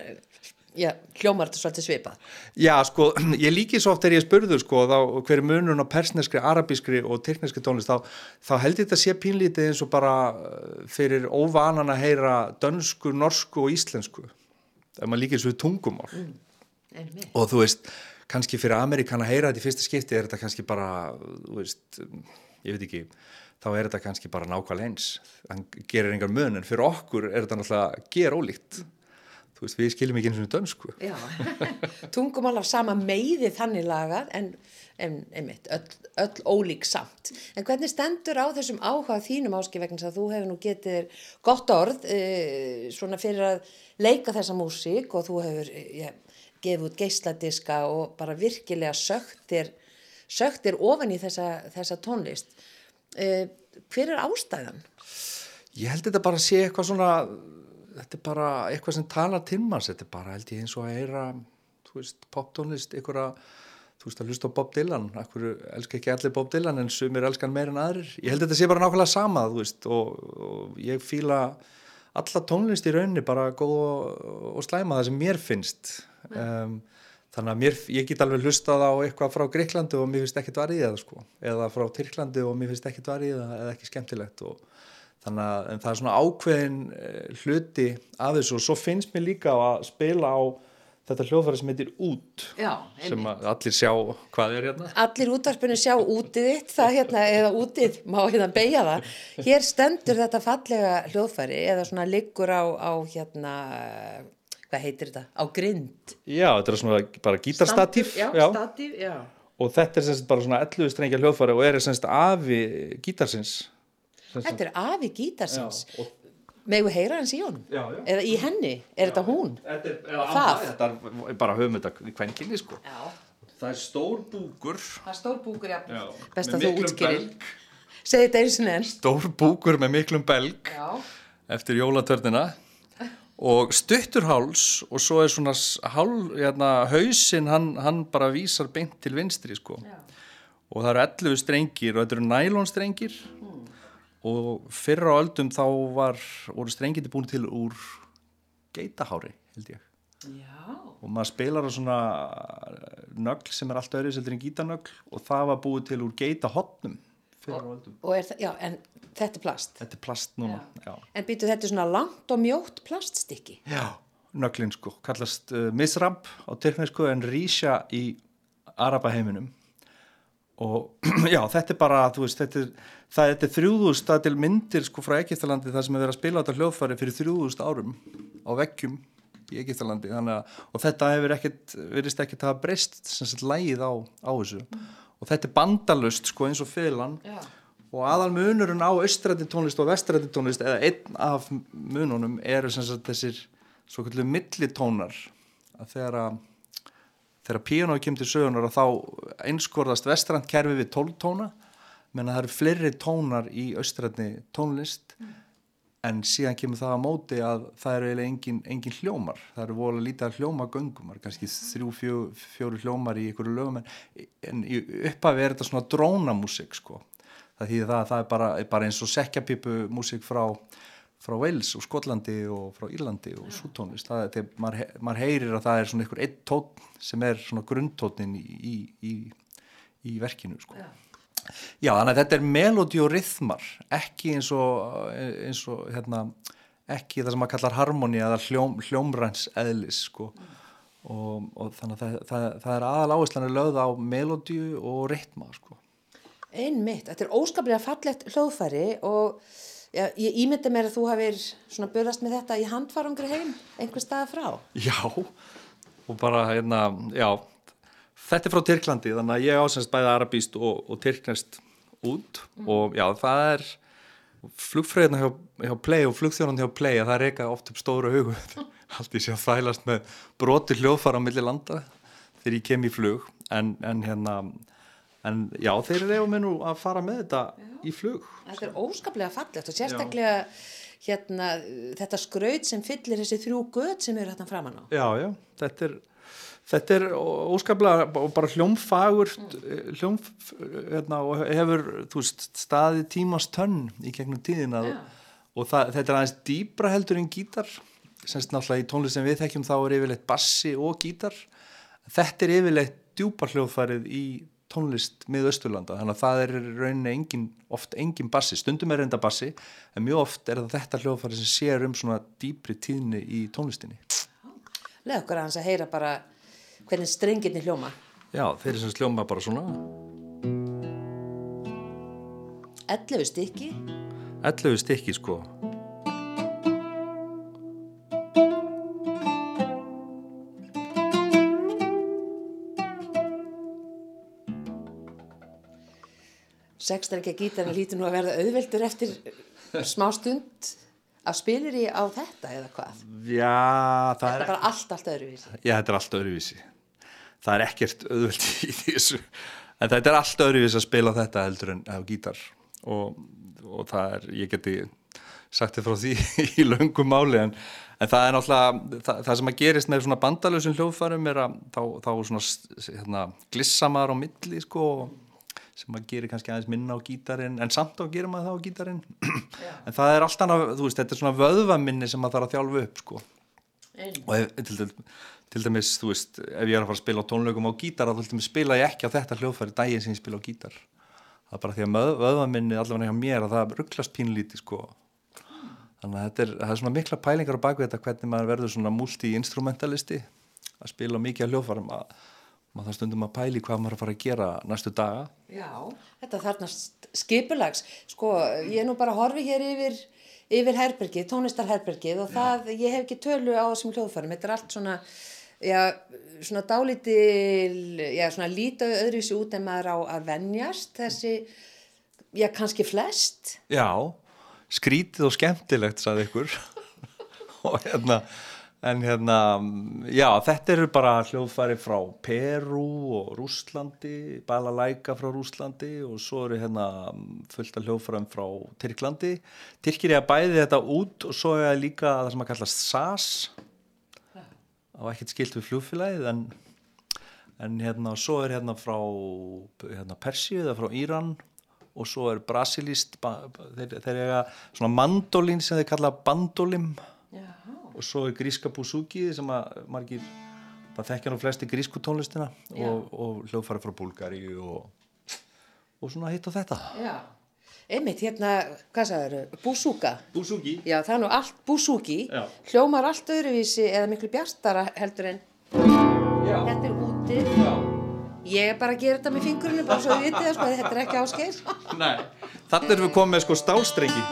[SPEAKER 1] já, hljómar þetta svolítið svipað.
[SPEAKER 6] Já, sko, ég líki svo oft þegar ég spurður sko, þá hver er munun á persneskri, arabískri og tyrkneskri tónlist, þá, þá held ég þetta sé pínlítið eins og bara uh, fyrir óvanan að heyra dönsku, norsku og íslensku. Ef maður líkir svo tungumál. Mm, og þú veist, kannski fyrir Amerikan að heyra þetta í fyrsta skipti er þetta kannski bara, þú veist ég veit ekki þá er þetta kannski bara nákvæmlega eins. Hann gerir engar mun en fyrir okkur er þetta náttúrulega ger ólíkt. Þú veist, við skiljum ekki eins og dönsku.
[SPEAKER 1] Tungumál af sama meiði þannig lagað en, en einmitt, öll, öll ólík samt. En hvernig stendur á þessum áhuga þínum áskifegnis að þú hefur nú getið gott orð e, svona fyrir að leika þessa músík og þú hefur ja, gefið út geisladiska og bara virkilega söktir söktir ofan í þessa, þessa tónlist. eh, hver er ástæðan?
[SPEAKER 6] Ég held þetta bara að sé eitthvað svona þetta er bara eitthvað sem talar til manns. Þetta er bara held ég eins og að eira þú veist, poptónlist, einhverja þú veist að hlusta á Bob Dylan. Ekkur elskar ekki allir Bob Dylan en sumir elskan meir en aðrir? Ég held þetta sé bara nákvæmlega sama þú veist og, og ég fýla alla tónlist í rauninni bara góð og, og slæma það sem mér finnst. Um, þannig að mér, ég get alveg hlustað á eitthvað frá Greiklandi og mér finnst ekkert varðið það sko, eða frá Tyrklandi og mér finnst ekkert varðið það eða ekki skemmtilegt og þannig að það er svona ákveðin eh, hluti af þessu. Og svo finnst mér líka að spila á þetta hljóðfæri sem heitir út
[SPEAKER 1] Já,
[SPEAKER 6] sem allir sjá hvað er hérna.
[SPEAKER 1] Allir útvarpinu sjá útið þitt það hérna, eða útið, má hérna beigja það. Hér stendur þetta fallega hljóðfæri eða svona liggur á, á hérna hvað heitir þetta, á grind?
[SPEAKER 6] Já, þetta er svona bara gítarstatíf
[SPEAKER 1] Já, já. statíf, já.
[SPEAKER 6] Og þetta er semst bara svona 11 strengja hljóðfæri og er semst afi gítarsins.
[SPEAKER 1] Semst Þetta er afi gítarsins. Og... Megu heyra hans í honum? Já, já. Eða í henni, er já, þetta hún?
[SPEAKER 6] Þetta er, það? Þetta er bara höfum þetta í hvern kynni sko. Já. Það er stór búkur.
[SPEAKER 1] Það er stór búkur, já, já Best að þú útskýrir. Segð þetta eins og enn.
[SPEAKER 6] Stór búkur með miklum belg Já. Eftir jólatörnina og stuttur háls og svo er svona hál, hérna, hausin hann, hann bara vísar beint til vinstri sko. Já. og það eru 11 strengir og þetta eru nælonstrengir. Og fyrra á öldum þá var, voru strengindi búin til úr geitahári held ég.
[SPEAKER 1] Já.
[SPEAKER 6] og maður spilar á svona nögl sem er allt öðru seldur en gítanögl og það var búið til úr geitahotnum öldum.
[SPEAKER 1] Og er það, já, en þetta er plast.
[SPEAKER 6] þetta er plast núna já,
[SPEAKER 1] En býtu þetta er svona langt og mjótt plaststykki.
[SPEAKER 6] já nöglin sko, kallast uh, misrab á tyrknesku en rísja í arabaheiminum. Og já, þetta er bara, þú veist, þetta er, það þetta er þrjúðust að til myndir sko frá Egiptalandi það sem er verið að spila á þetta hljóðfæri fyrir þrjúðust árum á veggjum í Egiptalandi þannig að, og þetta hefur ekkert, verist ekkert að hafa breyst sem sagt lægið á, á þessu og þetta er bandalust sko eins og fyrirlan
[SPEAKER 1] Já.
[SPEAKER 6] og aðal munurinn á austrætti tónlist og vestrætti tónlist eða einn af mununum eru sem sagt þessir svo kallu millitónar. Að þegar að þegar píanói kemur til sögunar þá einskorðast vestrænt kerfi við 12 tóna menn að það eru fleiri tónar í austrætni tónlist en síðan kemur það á móti að það eru eiginlega engin, engin hljómar. Það eru vola lítið hljómagöngumar kannski þrjú, fjó, fjóru hljómar í einhverju lögum en, en upphafi er þetta svona drónamúsik sko. Það þýðir það að það er bara, bara eins og sekjapípu músik frá, frá Wales og Skotlandi og frá Írlandi og sútónlist. Það er, maður, maður heyrir að það er svona einhver einn tótt sem er svona grundtótnin í, í, í, í verkinu sko Já, þannig að þetta er melodi og rithmar, ekki eins og, eins og hérna, ekki það sem maður kallar harmoni eða hljóm, hljómræns eðlis, sko. Og, og þannig að það, það, það er aðal áherslan að lögða á melodi og rithma, sko.
[SPEAKER 1] Einmitt, þetta er óskaplega fallegt hljóðfæri og já, ég ímynda mér að þú hafir svona börðast með þetta í handfarangri heim, einhver staða frá.
[SPEAKER 6] Já, og bara, hérna, já, þetta er frá Tyrklandi, þannig að ég ásens bæði arabíst og, og tyrknest út. Og já, það er flugfröðina hjá, hjá Play og flugþjónan hjá Play að það reyka oft upp stóru hugu allt í sig að þælast með broti hljóðfara á milli landa þegar ég kem í flug. En, en hérna en já, þeir eru mér nú að fara með þetta í flug.
[SPEAKER 1] Þetta er óskaplega fallegt og sérstaklega hérna, þetta skraut sem fyllir þessi þrjú göt sem eru hérna framan á.
[SPEAKER 6] Já, já, þetta er þetta er óskaplega og bara hljómfagur hljóm hérna, og hefur veist, staði tímans tönn í gegnum tíðin að, og það, þetta er aðeins dýbra heldur en gítar. Semst náttúrulega í tónlist sem við þekkjum þá er yfirleitt bassi og gítar. Þetta er yfirleitt djúpar hljóðfærið í tónlist mið Östurlanda þannig að það er rauninni engin, oft engin bassi, stundum er reynda bassi en mjög oft er það þetta hljóðfæri sem sér um svona dýpri tíðni í tónlistinni.
[SPEAKER 1] Leð okkur aðeins að heyra bara hvernig strengirni hljóma.
[SPEAKER 6] Já, þeir sem sljóma bara svona
[SPEAKER 1] 11 stykki,
[SPEAKER 6] 11 stykki sko
[SPEAKER 1] sexstrengja gítarinn lítur nú að verða auðveldur eftir smá stund að spilir í á þetta eða hvað?
[SPEAKER 6] Já, það
[SPEAKER 1] Þetta
[SPEAKER 6] er,
[SPEAKER 1] er bara allt, allt öðruvísi.
[SPEAKER 6] já, þetta er allt öðruvísi Það er ekkert auðvöld í þessu. En þetta er allt öðruvísi að spila þetta heldur en á gítar. Og, og það er, ég geti sagt þið frá því í löngum máli en, en það er náttúrulega það, það sem að gerist með svona bandalösum hljóðfærum er að þá, þá svona hérna, glissamar á milli sko sem að gerir kannski aðeins minna á gítarinn en samt á gerir maður það á gítarinn. En það er allt annað, þú veist, þetta er svona vöðvaminni sem maður þarf að þjálfa upp sko. Og ef, til, til, til dæmis, þú veist ef ég er að fara að spila á tónleikum á gítar þá til dæmis spila ég ekki á þetta hljóðfæri daginn sem ég spila á gítar. Það er bara því að vöðvaminni allavega hjá mér að það rugglast pínlíti sko. Þannig að þetta er, það er svona mikla pælingar á baku þetta hvernig maður verður svona multi-instrumentalisti að spila mikið á hljóðfærum. Að maður það stundum að pæli hvað maður er að fara að gera næstu daga.
[SPEAKER 1] Já, þetta þarnast skipulags. Sko, ég er nú bara horfi hér yfir, yfir herbergið, tónlistarherbergið og það, ég hef ekki tölu á þessum hljóðfærum. Þetta er allt svona, já, svona dálítil, já, svona lítið öðruvísi út en maður á að venjast þessi, já, kannski flest.
[SPEAKER 6] Já, skrítið og skemmtilegt, sagði ykkur. og hérna, en hérna, já, þetta eru bara hljóðfæri frá Peru og Rússlandi, Balalæka frá Rússlandi og svo eru hérna fullt af hljóðfærum frá Tyrklandi. Tyrkir ég að bæði þetta út og svo er líka það sem að kallast SAS á ekkert skilt við fljóðfélagið en, en hérna svo er hérna frá hérna Persíu eða frá Íran og svo er brasilíst þeir, þeir eiga svona mandolin sem þeir kalla bandolim
[SPEAKER 1] Já.
[SPEAKER 6] og svo er gríska búsúki sem að margir það þekkja nú flesti grísku tónlistina og, og hljóðfæri frá Búlgari og, og svona hitt og þetta
[SPEAKER 1] Já. Einmitt, hérna, hvað sagður, búsúka.
[SPEAKER 6] Búsúki
[SPEAKER 1] Já, það er nú allt búsúki.
[SPEAKER 6] Já.
[SPEAKER 1] Hljómar allt öðruvísi eða miklu bjartara heldur en
[SPEAKER 6] Já,
[SPEAKER 1] þetta er úti.
[SPEAKER 6] já,
[SPEAKER 1] Ég er bara að gera þetta með fingurinu, bara svo við vitið það, sko, þetta er ekki áskeið.
[SPEAKER 6] nei Þannig erum við komið með sko stálstrengi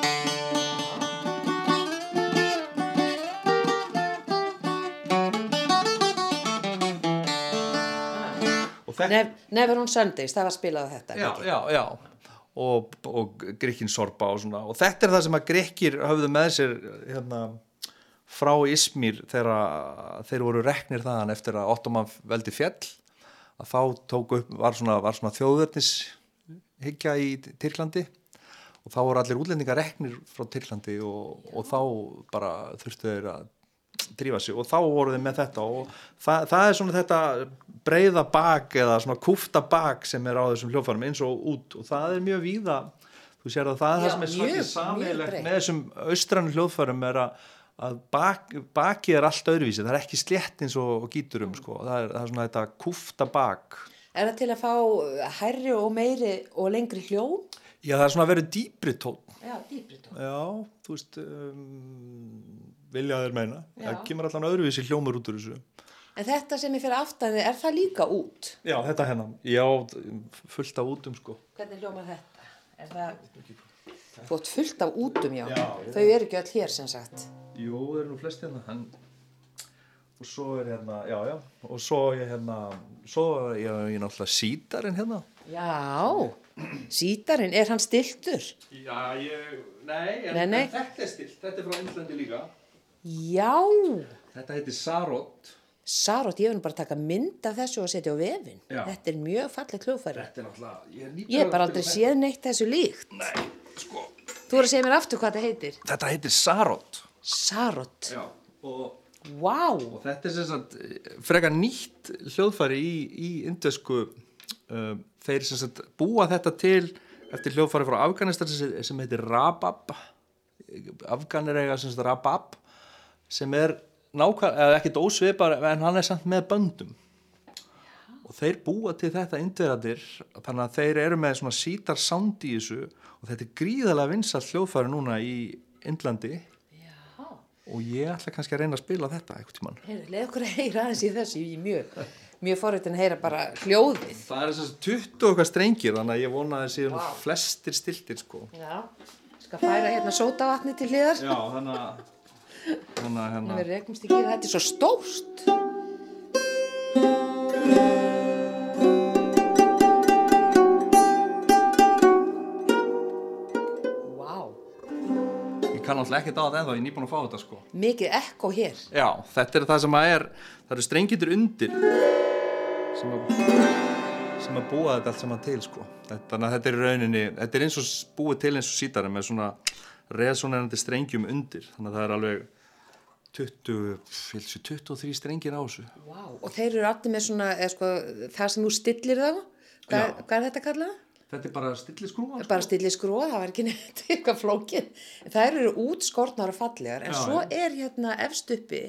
[SPEAKER 1] Nef, Never on Sundays, það var spilað á þetta.
[SPEAKER 6] já, já, já og, og Grekkin Sorba og svona. Og þetta er það sem að Grekkir höfðu með sér hérna, frá Ismir þegar þeir voru reknir þaðan eftir að Ottoman veldi fjell að þá tók upp, var svona, svona þjóðverðnis hyggja í Tyrklandi. Og þá voru allir útlendingar reknir frá Tyrklandi og, og þá bara þurftu þeir að drífa sig og þá voru þeir með þetta og það, það er svona þetta breiða bak eða svona kúfta bak sem er á þessum hljófærum eins og út og það er mjög víða þú sér að það er
[SPEAKER 1] Já,
[SPEAKER 6] það sem er sammeilegt
[SPEAKER 1] breitt.
[SPEAKER 6] með þessum austrannu hljófærum er að, að bak, baki er allt öðruvísi það er ekki slétt eins og, og gíturum sko. það, er, það er svona þetta kúfta bak
[SPEAKER 1] Er það til að fá hærri og meiri og lengri hljóm?
[SPEAKER 6] já það er svona að vera dýpri tón
[SPEAKER 1] Já, dýpri tón.
[SPEAKER 6] já, þú veist um, vilja þeir meina
[SPEAKER 1] Já.
[SPEAKER 6] það kemur allan öðruvísi hljómur út úr þessu
[SPEAKER 1] En þetta sem er fyrir aftan þið, er það líka út?
[SPEAKER 6] Já, þetta hérna, já, fullt af útum sko.
[SPEAKER 1] Hvernig hljómar þetta? Er það... Þú átt fullt af útum, já.
[SPEAKER 6] Já,
[SPEAKER 1] Þau eru ekki öll hér, sem sagt.
[SPEAKER 6] Jú, þeir eru nú flest hérna, en... Og svo er hérna, já, já, og svo er hérna, svo er ég, ég náttúrulega sítarinn hérna.
[SPEAKER 1] Já, sítarinn, er hann stiltur?
[SPEAKER 6] Já, ég, nei,
[SPEAKER 1] Nei, nei.
[SPEAKER 6] þetta er stilt, þetta er frá Índlandi líka.
[SPEAKER 1] Já,
[SPEAKER 6] Þetta heitir Sarot.
[SPEAKER 1] Sarot, ég vil nú bara taka mynd af þessu og setja á vefin.
[SPEAKER 6] Já.
[SPEAKER 1] Þetta er mjög fallegt hljóðfæri.
[SPEAKER 6] Þetta er náttúrulega, ég er nýbúin
[SPEAKER 1] Ég hef
[SPEAKER 6] að
[SPEAKER 1] bara aldrei séð neitt þessu líkt.
[SPEAKER 6] Nei, sko,
[SPEAKER 1] Þú voru að segja mér aftur hvað þetta heitir.
[SPEAKER 6] þetta heitir Sarot.
[SPEAKER 1] Sarot.
[SPEAKER 6] Já. Og
[SPEAKER 1] Vá,
[SPEAKER 6] og þetta er sem sagt frekar nýtt hljóðfæri í, í indesku uh, þeir sem sagt búa þetta til eftir hljóðfæri frá Afganistan sem, sem heitir Rabab Afganir eiga sem sagt Rabab sem er nákvæm, eða ekkert ósvipar en hann er samt með böndum og þeir búa til þetta indverðadir þannig að þeir eru með svona sítar sound í þessu og þetta er gríðalega vinsall hljóðfæri núna í Indlandi og ég ætla kannski að reyna að spila þetta eitthvað tímann
[SPEAKER 1] heyrðu, leið okkur að heyra aðeins í þessu. Ég er mjög, mjög forritin að heyra bara hljóðið.
[SPEAKER 6] Það er að 20 okkar strengir þannig að ég vona að það séu wow. flestir stiltir sko.
[SPEAKER 1] Já, skal færa hérna sótavatni til hliðar.
[SPEAKER 6] Já, þannig að þannig að hérna
[SPEAKER 1] Við rekumst ekki, þetta er svo stórt. Vá,
[SPEAKER 6] ég kann alltaf ekkert á þetta ennþá, ég er nýbúin að fá þetta sko.
[SPEAKER 1] mikið ekko hér.
[SPEAKER 6] Já, þetta er það sem að er það eru strengitur undir sem að sem að búa þetta allt saman til sko. þetta, þetta er í rauninni þetta er eins og búið til eins og sítarinn með svona resonærandi strengjum undir þannig að það er alveg 20, ég held sér 23 strengir á þessu
[SPEAKER 1] Vá, og þeir eru allir með svona, eða sko, það sem þú stillir þá. Hvað,
[SPEAKER 6] Já.
[SPEAKER 1] hvað er þetta kallað?
[SPEAKER 6] þetta er bara stilliskrúan
[SPEAKER 1] Bara stillir skróð, það var ekki neitt eitthvað flókið. En Það eru útskortnar og fallegar, en
[SPEAKER 6] Já,
[SPEAKER 1] svo
[SPEAKER 6] já.
[SPEAKER 1] er hérna efst uppi,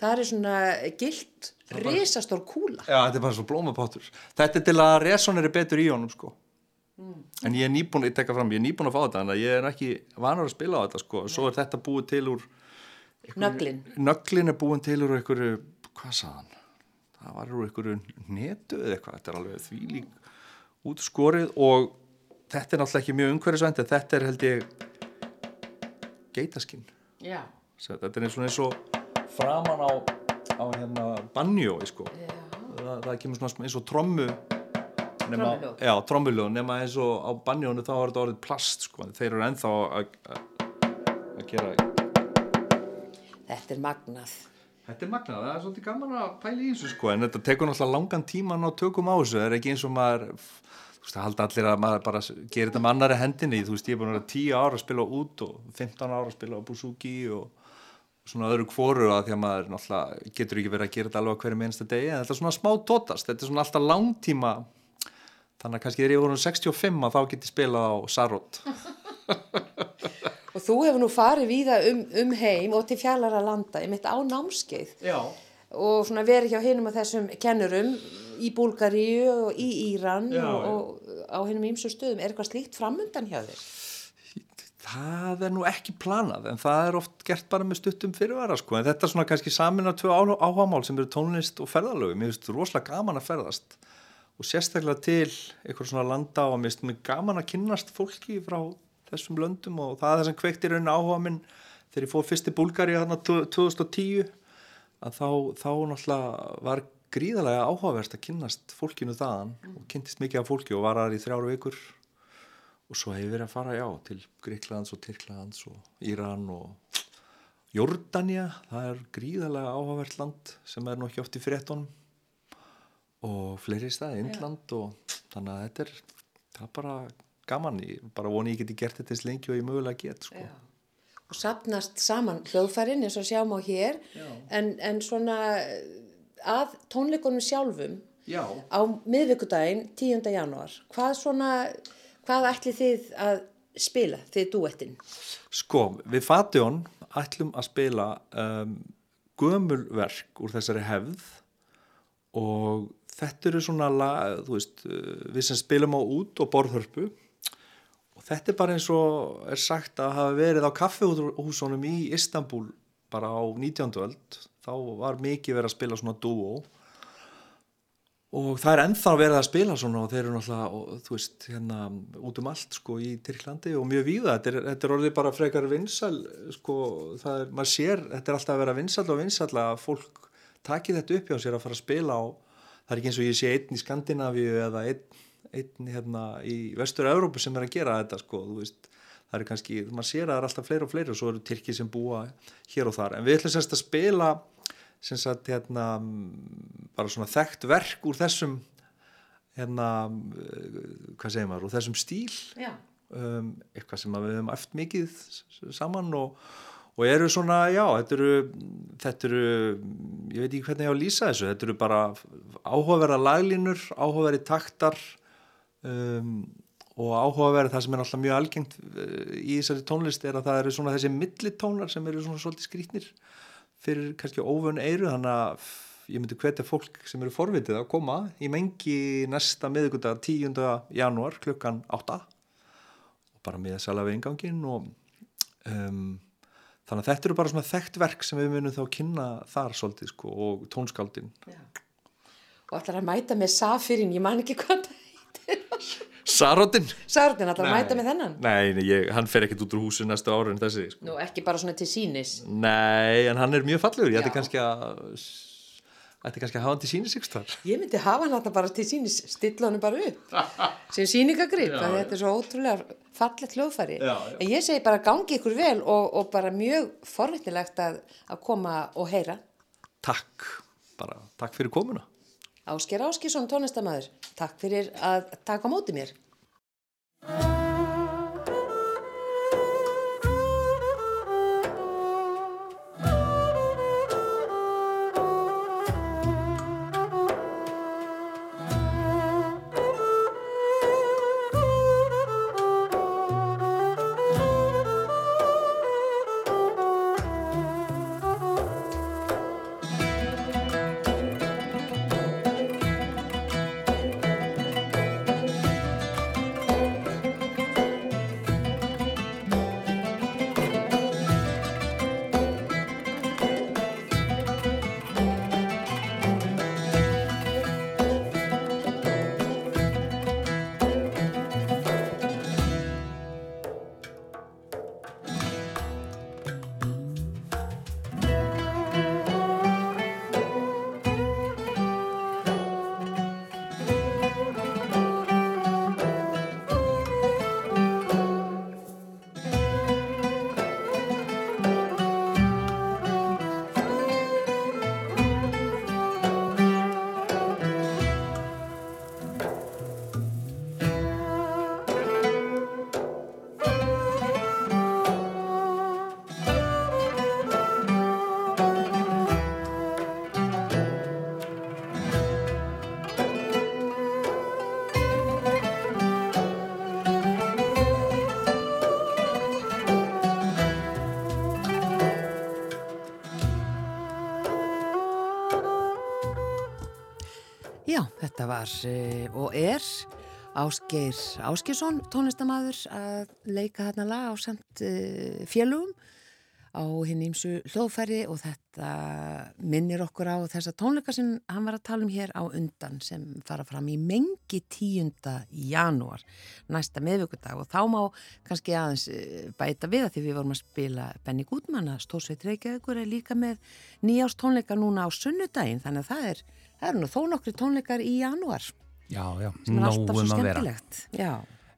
[SPEAKER 1] það er svona gilt, risastór kúla.
[SPEAKER 6] Já, þetta er bara svo blómapottur. Þetta er til að resoneri betur í honum, sko. En ég er nýbúin, ég tekka fram, ég er nýbúin að fá þetta, en ég er ekki vanur að spila á þetta, sko. Svo er þetta búið til úr...
[SPEAKER 1] Nöglin.
[SPEAKER 6] Nöglin er búin til úr einhverju, hvað sagðan? Það var úr einhverju netu eða eitthvað, þetta er alveg þvílík útskorið og þetta er náttúrulega ekki mjög umhverfisvænt, en þetta er held ég geitaskinn.
[SPEAKER 1] Já.
[SPEAKER 6] Svo Þetta er eins og og framan á, á hérna banjói sko. Það, það kemur svona eins og trommu
[SPEAKER 1] Trommuhljóð.
[SPEAKER 6] Já, trommuljóð, nema eins og á banjónu þá er þetta orðið plast sko. Þeir eru ennþá að að- að gera
[SPEAKER 1] Þetta er magnað.
[SPEAKER 6] Þetta er magnað, það er svolítið gaman að pæla í þessu sko, en þetta tekur náttúrulega langan tíma að ná tökum á þessu, það er ekki eins og maður þú veist, það halda allir að maður bara gerir þetta með annari hendinni, þú veist, ég er búin að vera 10 ára að spila út og 15 ára að spila á Buzuki og svona öðru kvoru að því að maður náttúrulega getur ekki verið að gera þetta alveg hverju minnsta degi. En þetta er svona smá tótast, þetta er svona alltaf langtíma þannig að kannski þegar ég voru 65 að þá get ég spilað á Sarot
[SPEAKER 1] Og þú hefur nú farið víða um, um heim og til fjallara landa, ég mitt á námskeið
[SPEAKER 6] Já.
[SPEAKER 1] og svona verið hjá hinum af þessum kennurum í Búlgaríu og í Íran
[SPEAKER 6] Já,
[SPEAKER 1] og, og á hinum ímsu stöðum. Er eitthvað slíkt framundan hjá þér?
[SPEAKER 6] Það er nú ekki planað en það er oft gert bara með stuttum fyrirvara sko en þetta er svona kannski samin af tvö áhagamál sem eru tónlist og ferðalögu mér finnst rosalega gaman að ferðast og sérstaklega til eitthvað svona landa og mér mér gaman að kynnast fólki frá þessum löndum og það er það sem kveikt í rauninni áhuga minn þegar ég fór fyrst í Búlgari þarna 2010 að þá, þá náttúrulega var gríðarlega áhugaverst að kynnast fólkinu þaðan og kynntist mikið af fólki og var þar í þrjáru vikur. Og svo hefur verið að fara, já, til Gríklands og Tyrklands og Íran og Jordania, það er gríðarlega áhugavert land sem er nú ekki oft í fréttonum og fleiri staði, Indland og þannig að þetta er, er bara gaman, ég bara voni ég geti gert þetta eins lengi og ég mögulega get, sko.
[SPEAKER 1] Og sapnast saman hljóðfærin eins og sjáum á hér en, en svona að tónleikunum sjálfum
[SPEAKER 6] Já.
[SPEAKER 1] á miðvikudaginn 10. janúar, hvað svona, hvað ætli þið að spila, þið duettinn?
[SPEAKER 6] Sko, við Fatjón ætlum að spila um, gömulverk úr þessari hefð og þetta eru svona, lag, þú veist, uh, við sem spilum á út og borðhörpu. Og þetta er bara eins og er sagt að hafa verið á kaffehúsunum í Istanbul bara á 19. öld, þá var mikið verið að spila svona dúo og það er ennþá verið að spila svona og þeir eru náttúrulega, og, þú veist, hérna út um allt sko í Tyrklandi og mjög víða, þetta er, þetta er orðið bara frekar vinsal, sko, það er, maður sér, þetta er alltaf að vera vinsal og vinsal að fólk taki þetta upp hjá sér að fara að spila á, það er ekki eins og ég sé einn í Skandinavíu eða einn, einn hérna í vestur-Európu sem er að gera þetta sko, þú veist, það er kannski, maður sér að það er alltaf fleiri og fleiri og svo eru Tyrki sem búa hér og þar, en við ætlum semst að spila sem sagt hérna bara svona þekkt verk úr þessum hérna hvað segir maður, úr þessum stíl. Um, eitthvað sem við höfum eftir mikið saman og, og eru svona, já, þetta eru þetta eru, ég veit ekki hvernig ég á að lýsa þessu, þetta eru bara áhugaverða laglínur, áhugaverði taktar um, og áhugaverði það sem er alltaf mjög algengt í þessari tónlist er að það eru svona þessi millitónar sem eru svona svolítið skrítnir fyrir kannski óvön eiru þannig að ég myndi hvetja fólk sem eru forvitið að koma í mengi næsta miðugundag 10. janúar klukkan 8 og bara með sæla við ingangin og um, þannig að þetta eru bara svona þekkt verk sem við munum þá kynna þar svolítið sko og tónskáldin
[SPEAKER 1] Já. Og ætlar að mæta með Safirinn, ég man ekki hvað það heitir.
[SPEAKER 6] Sarotin?
[SPEAKER 1] Sartin ætlar að mæta með þennan?
[SPEAKER 6] Nei, nei ég, hann fer ekkert út úr húsu næsta ára en þessi sko.
[SPEAKER 1] Nú, ekki bara svona til sínis.
[SPEAKER 6] Nei, en hann er mjög fallegur, ég ætti kannski að ætti kannski að hafa hann til síni sigstar
[SPEAKER 1] Ég myndi hafa hann bara til sínis, stilla hann bara upp sem síningagrip, þetta er svo ótrúlega fallet hljóðfæri.
[SPEAKER 6] Já, já.
[SPEAKER 1] En ég segi bara gangi ykkur vel og, og bara mjög forvitnilegt að, að koma og heyra.
[SPEAKER 6] Takk, bara takk fyrir komuna
[SPEAKER 1] Ásker Áskísson, tónlistamæður, takk fyrir að taka móti mér. Þetta var uh, og er Ásgeir Ásgeirsson, tónlistamæður að leika þarna lag á samt félugum á hinn ímsu hljóðfæri og þetta minnir okkur á þessa tónleika sem hann var að tala um hér á undan sem fara fram í mengi 10. janúar næsta meðvöggudag og þá má kannski aðeins eh, bæta við að því við vorum að spila Benny Gutmann að Stórsveit Reykjavíkur er líka með nýjást tónleika núna á sunnudaginn þannig að það er, það er nú þó nokkri tónleikar í janúar
[SPEAKER 2] Já, já, nógum að vera.
[SPEAKER 1] Já.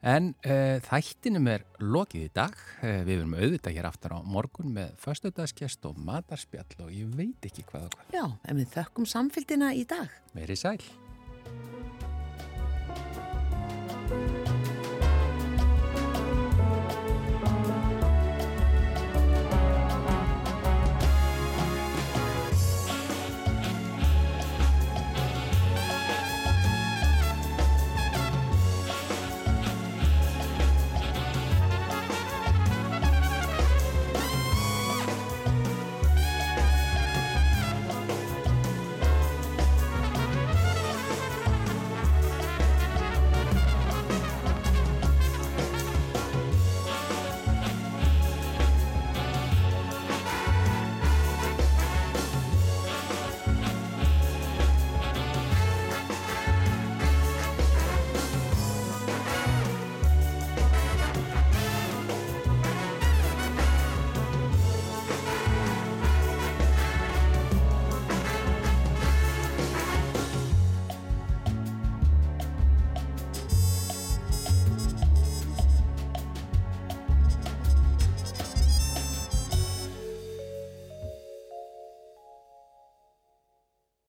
[SPEAKER 2] En uh, þættinum er lokið í dag. Uh, við verum auðvitað hér aftur á morgun með föstudagskest og matarspjall og ég veit ekki hvað og hvað.
[SPEAKER 1] Já, en við þökkum samfélgina í dag.
[SPEAKER 2] Verið sæl.